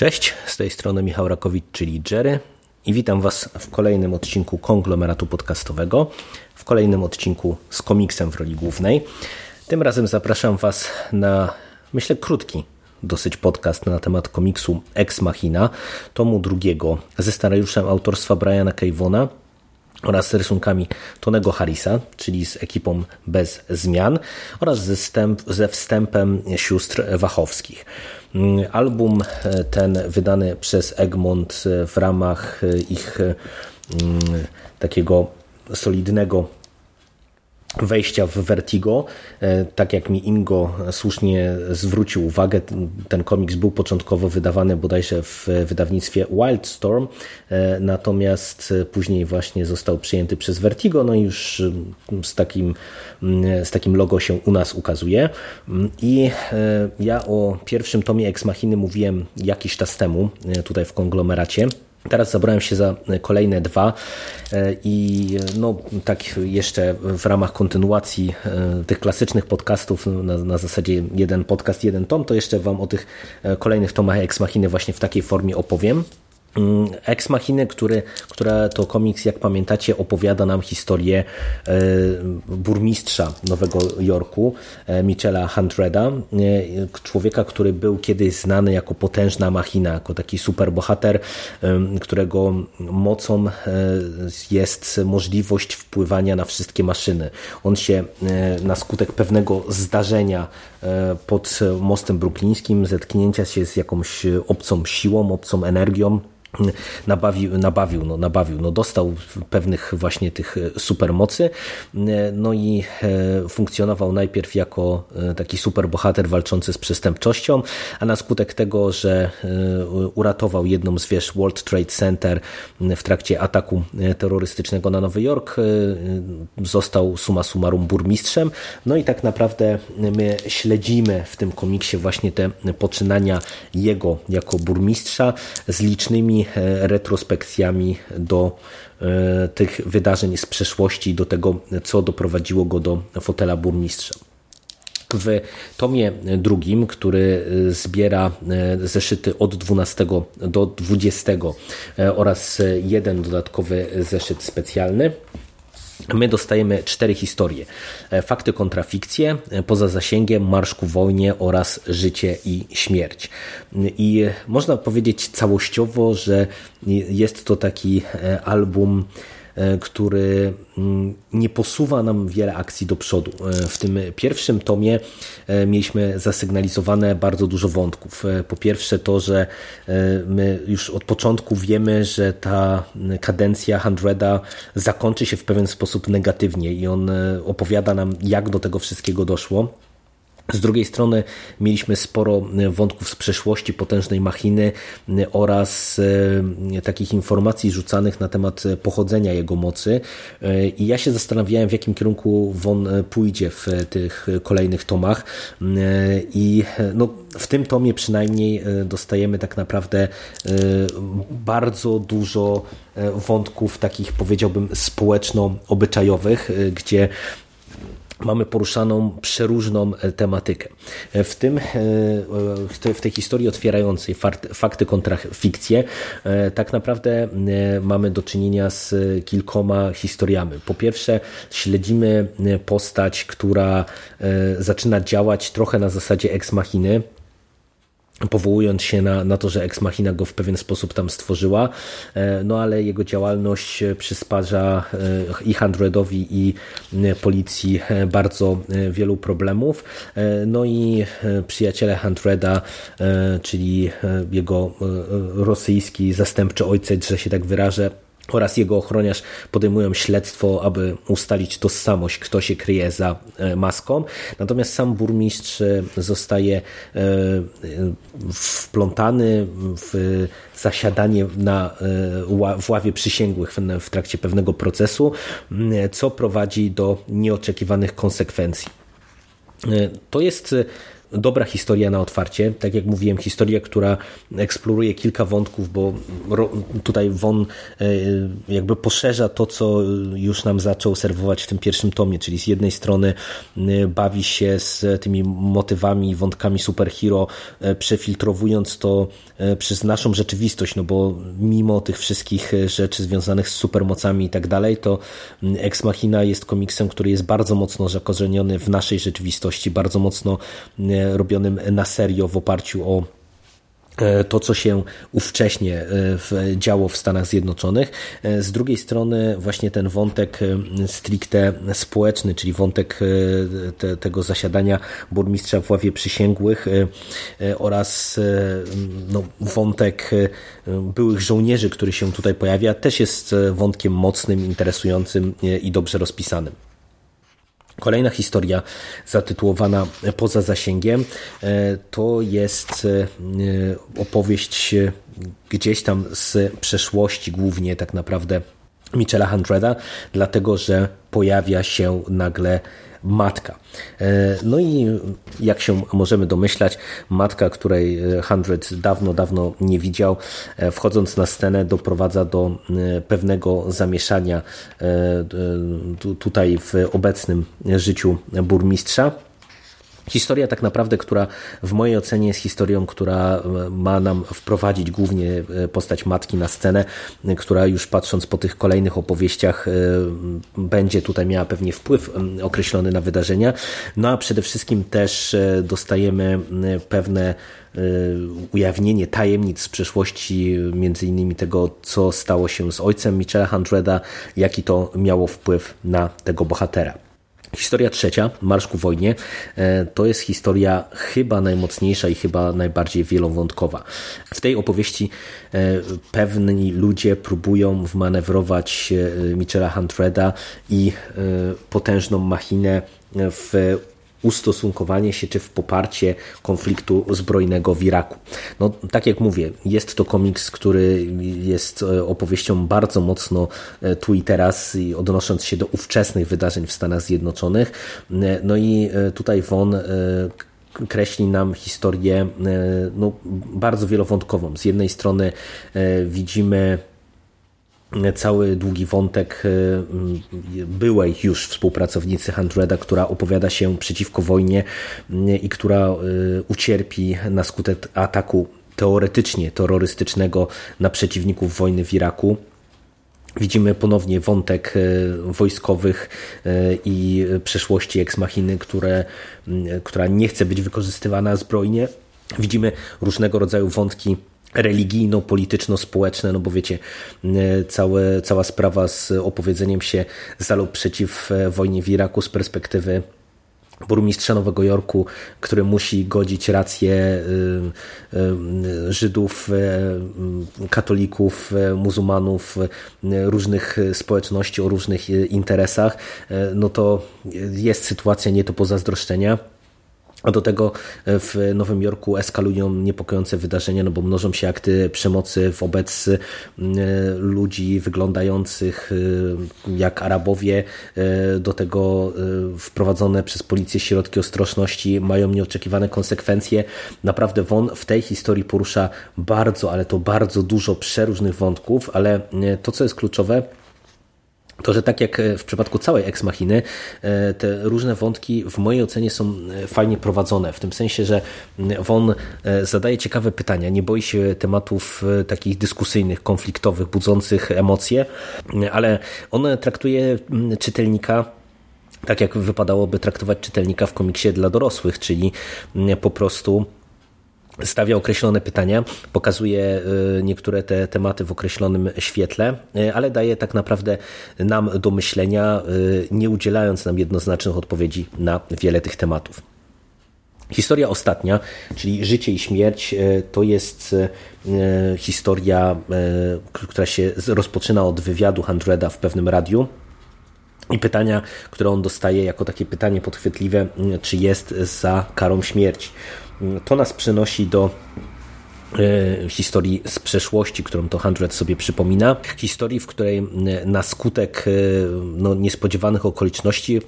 Cześć, z tej strony Michał Rakowicz, czyli Jerry. I witam Was w kolejnym odcinku konglomeratu podcastowego, w kolejnym odcinku z komiksem w roli głównej. Tym razem zapraszam Was na, myślę, krótki dosyć podcast na temat komiksu Ex Machina, tomu drugiego ze scenariuszem autorstwa Briana Kejwona oraz z rysunkami Tonego Harrisa, czyli z ekipą bez zmian oraz ze, wstęp, ze wstępem sióstr Wachowskich. Album ten wydany przez Egmont w ramach ich takiego solidnego wejścia w Vertigo. Tak jak mi Ingo słusznie zwrócił uwagę, ten komiks był początkowo wydawany bodajże w wydawnictwie Wildstorm, natomiast później właśnie został przyjęty przez Vertigo, no i już z takim, z takim logo się u nas ukazuje. I ja o pierwszym tomie Ex Machiny mówiłem jakiś czas temu tutaj w konglomeracie. Teraz zabrałem się za kolejne dwa i no tak jeszcze w ramach kontynuacji tych klasycznych podcastów na, na zasadzie jeden podcast, jeden tom, to jeszcze Wam o tych kolejnych tomach Ex Machiny właśnie w takiej formie opowiem. Ex Machiny, który, która to komiks, jak pamiętacie, opowiada nam historię burmistrza Nowego Jorku, Michela Huntreda, człowieka, który był kiedyś znany jako potężna machina, jako taki superbohater, którego mocą jest możliwość wpływania na wszystkie maszyny. On się na skutek pewnego zdarzenia pod mostem bruklińskim, zetknięcia się z jakąś obcą siłą, obcą energią, nabawił, nabawił, no, nabawił, no, dostał pewnych właśnie tych supermocy, no i funkcjonował najpierw jako taki superbohater walczący z przestępczością, a na skutek tego, że uratował jedną z wież World Trade Center w trakcie ataku terrorystycznego na Nowy Jork, został suma summarum burmistrzem, no i tak naprawdę my śledzimy w tym komiksie właśnie te poczynania jego jako burmistrza z licznymi retrospekcjami do tych wydarzeń z przeszłości, do tego, co doprowadziło go do fotela burmistrza. W tomie drugim, który zbiera zeszyty od 12 do 20 oraz jeden dodatkowy zeszyt specjalny, My dostajemy cztery historie. Fakty kontra fikcje, poza zasięgiem, marsz ku wojnie oraz życie i śmierć. I można powiedzieć całościowo, że jest to taki album który nie posuwa nam wiele akcji do przodu. W tym pierwszym tomie mieliśmy zasygnalizowane bardzo dużo wątków. Po pierwsze to, że my już od początku wiemy, że ta kadencja Hundreda zakończy się w pewien sposób negatywnie i on opowiada nam, jak do tego wszystkiego doszło. Z drugiej strony mieliśmy sporo wątków z przeszłości potężnej machiny oraz takich informacji rzucanych na temat pochodzenia jego mocy. I ja się zastanawiałem, w jakim kierunku Won pójdzie w tych kolejnych tomach. I no, w tym tomie przynajmniej dostajemy tak naprawdę bardzo dużo wątków takich powiedziałbym społeczno-obyczajowych, gdzie mamy poruszaną przeróżną tematykę. W tym, w tej historii otwierającej fakty kontra fikcje, tak naprawdę mamy do czynienia z kilkoma historiami. Po pierwsze, śledzimy postać, która zaczyna działać trochę na zasadzie ex machiny, powołując się na, na to, że Ex Machina go w pewien sposób tam stworzyła, no ale jego działalność przysparza i Handredowi i policji bardzo wielu problemów. No i przyjaciele Handreda, czyli jego rosyjski zastępczy ojciec, że się tak wyrażę, oraz jego ochroniarz podejmują śledztwo, aby ustalić tożsamość, kto się kryje za e, maską. Natomiast sam burmistrz e, zostaje e, wplątany w zasiadanie na, w ławie przysięgłych w trakcie pewnego procesu, co prowadzi do nieoczekiwanych konsekwencji. To jest dobra historia na otwarcie. Tak jak mówiłem, historia, która eksploruje kilka wątków, bo tutaj Won e, jakby poszerza to, co już nam zaczął serwować w tym pierwszym tomie, czyli z jednej strony e, bawi się z tymi motywami, wątkami superhero, e, przefiltrowując to przez naszą rzeczywistość, no bo mimo tych wszystkich rzeczy związanych z supermocami i tak dalej, to Ex Machina jest komiksem, który jest bardzo mocno zakorzeniony w naszej rzeczywistości, bardzo mocno robionym na serio w oparciu o e, to, co się ówcześnie e, działo w Stanach Zjednoczonych. E, z drugiej strony właśnie ten wątek stricte społeczny, czyli wątek te, tego zasiadania burmistrza w ławie przysięgłych oraz no, wątek byłych żołnierzy, który się tutaj pojawia, też jest wątkiem mocnym, interesującym i dobrze rozpisanym. Kolejna historia zatytułowana Poza zasięgiem. E, to jest e, opowieść e, gdzieś tam z przeszłości, głównie tak naprawdę Michela Hundreda, dlatego że pojawia się nagle matka. E, no i jak się możemy domyślać, matka, której Hundred dawno, dawno nie widział, e, wchodząc na scenę doprowadza do e, pewnego zamieszania tutaj w obecnym życiu burmistrza. Historia tak naprawdę, która w mojej ocenie jest historią, która e, ma nam wprowadzić głównie e, postać matki na scenę, e, która już patrząc po tych kolejnych opowieściach będzie tutaj miała pewnie wpływ określony na wydarzenia. No a przede wszystkim też dostajemy pewne ujawnienie tajemnic z przeszłości, między innymi tego, co stało się z ojcem Michela Hundreda, jaki to miało wpływ na tego bohatera. Historia trzecia, Marsz ku wojnie, e, to jest historia chyba najmocniejsza i chyba najbardziej wielowątkowa. W tej opowieści e, pewni ludzie próbują wmanewrować e, Michela Huntreda i potężną machinę w ustosunkowanie się czy w poparcie konfliktu zbrojnego w Iraku. No, tak jak mówię, jest to komiks, który jest e, opowieścią bardzo mocno e, tu i teraz, odnosząc się do ówczesnych wydarzeń w Stanach Zjednoczonych. E, no i tutaj Von kreśli nam historię no, bardzo wielowątkową. Z jednej strony widzimy cały długi wątek y, byłej już współpracownicy Handreda, która opowiada się przeciwko wojnie y, i która y, ucierpi na skutek ataku teoretycznie terrorystycznego na przeciwników wojny w Iraku. Widzimy ponownie wątek wojskowych i przeszłości eksmachiny, które, która nie chce być wykorzystywana zbrojnie. Widzimy różnego rodzaju wątki religijno-polityczno-społeczne, no bo wiecie, całe, cała sprawa z opowiedzeniem się za lub przeciw e, wojnie w Iraku z perspektywy burmistrza Nowego Jorku, który musi godzić rację e, e, Żydów, katolików, muzułmanów, różnych społeczności o różnych interesach, no to jest sytuacja nie do pozazdroszczenia. A do tego e, w Nowym Jorku eskalują niepokojące wydarzenia, no bo mnożą się akty przemocy wobec e, ludzi wyglądających e, jak Arabowie. Do tego wprowadzone przez policję środki ostrożności mają nieoczekiwane konsekwencje. Naprawdę Won w tej historii porusza bardzo, ale to bardzo dużo przeróżnych wątków, ale to, co jest kluczowe, to, że tak jak w przypadku całej Ex Machiny, e, te różne wątki w mojej ocenie są e, fajnie prowadzone, w tym sensie, że Won e, zadaje ciekawe pytania, nie boi się tematów takich dyskusyjnych, konfliktowych, budzących emocje, ale on traktuje czytelnika tak jak wypadałoby traktować czytelnika w komiksie dla dorosłych, czyli po prostu stawia określone pytania, pokazuje y, niektóre te tematy w określonym świetle, y, ale daje tak naprawdę nam do myślenia, y, nie udzielając nam jednoznacznych odpowiedzi na wiele tych tematów. Historia ostatnia, czyli Życie i Śmierć, to jest historia, która się rozpoczyna od wywiadu Handreda w pewnym radiu. I pytania, które on dostaje jako takie pytanie podchwytliwe, czy jest za karą śmierci. To nas przenosi do E, historii z przeszłości, którą to Hundred sobie przypomina. Historii, w której na skutek e, no, niespodziewanych okoliczności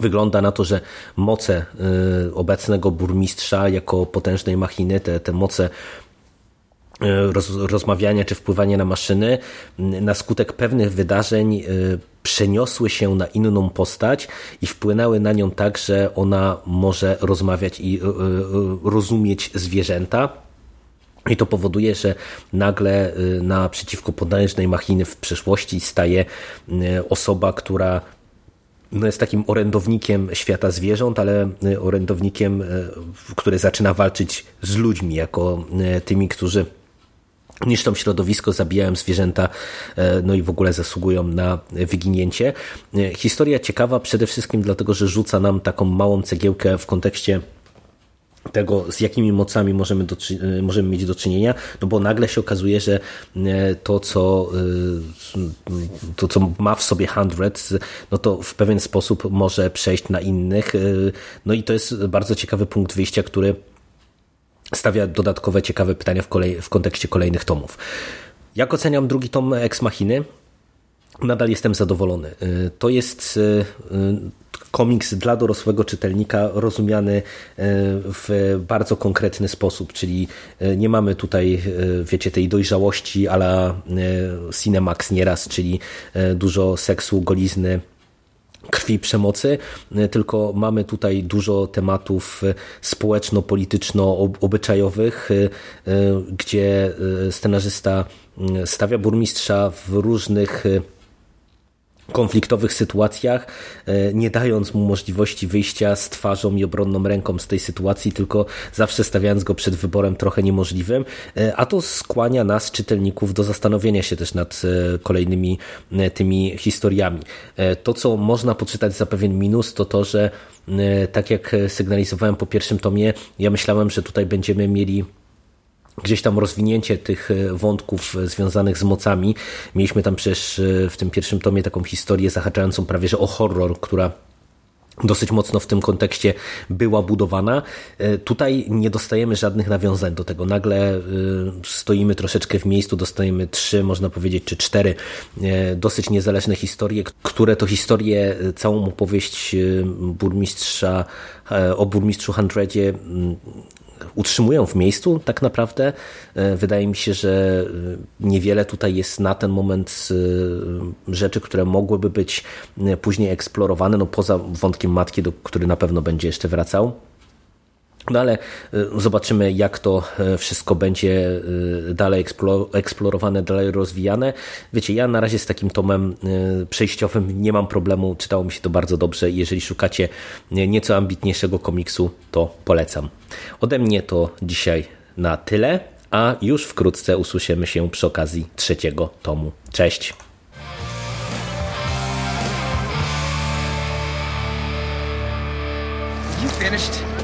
Wygląda na to, że moce e, obecnego burmistrza jako potężnej machiny, te, te moce roz, rozmawiania czy wpływania na maszyny, na skutek pewnych wydarzeń przeniosły się na inną postać i wpłynęły na nią tak, że ona może rozmawiać i rozumieć zwierzęta. I to powoduje, że nagle y, naprzeciwko potężnej machiny w przeszłości staje osoba, która no jest takim orędownikiem świata zwierząt, ale orędownikiem, który zaczyna walczyć z ludźmi, jako tymi, którzy niszczą środowisko, zabijają zwierzęta, no i w ogóle zasługują na wyginięcie. Historia ciekawa przede wszystkim dlatego, że rzuca nam taką małą cegiełkę w kontekście tego, z jakimi mocami możemy, do, e, możemy mieć do czynienia, no bo nagle się okazuje, że e, to, co, e, to, co ma w sobie Hundred, no to w pewien sposób może przejść na innych. No i to jest bardzo ciekawy punkt wyjścia, który stawia dodatkowe ciekawe pytania w, kolej, w kontekście kolejnych tomów. Jak oceniam drugi tom Ex Machiny? Nadal jestem zadowolony. To jest komiks dla dorosłego czytelnika rozumiany w bardzo konkretny sposób, czyli nie mamy tutaj, wiecie, tej dojrzałości ala Cinemax nieraz, czyli dużo seksu, golizny, krwi, przemocy, tylko mamy tutaj dużo tematów społeczno-polityczno-obyczajowych, gdzie scenarzysta stawia burmistrza w różnych konfliktowych sytuacjach, e, nie dając mu możliwości wyjścia z twarzą i obronną ręką z tej sytuacji, tylko zawsze stawiając go przed wyborem trochę niemożliwym, e, a to skłania nas, czytelników, do zastanowienia się też nad e, kolejnymi tymi historiami. To, co można poczytać za pewien minus, to to, że tak jak sygnalizowałem po pierwszym tomie, ja myślałem, że tutaj będziemy mieli gdzieś tam rozwinięcie tych e, wątków e, związanych z mocami. Mieliśmy tam przecież e, w tym pierwszym tomie taką historię zahaczającą prawie że o horror, która dosyć mocno w tym kontekście była budowana. Tutaj nie dostajemy żadnych nawiązań do tego. Nagle stoimy troszeczkę w miejscu, dostajemy trzy, można powiedzieć, czy cztery dosyć niezależne historie, które to historie, całą opowieść burmistrza, o burmistrzu Handredzie utrzymują w miejscu tak naprawdę. E, wydaje mi się, że e, niewiele tutaj jest na ten moment e, rzeczy, które mogłyby być później eksplorowane, no poza wątkiem matki, do który na pewno będzie jeszcze wracał. No ale zobaczymy, jak to wszystko będzie dalej eksplorowane, dalej rozwijane. Wiecie, ja na razie z takim tomem przejściowym nie mam problemu, czytało mi się to bardzo dobrze. Jeżeli szukacie nieco ambitniejszego komiksu, to polecam. Ode mnie to dzisiaj na tyle, a już wkrótce usłyszymy się przy okazji trzeciego tomu. Cześć! You finished?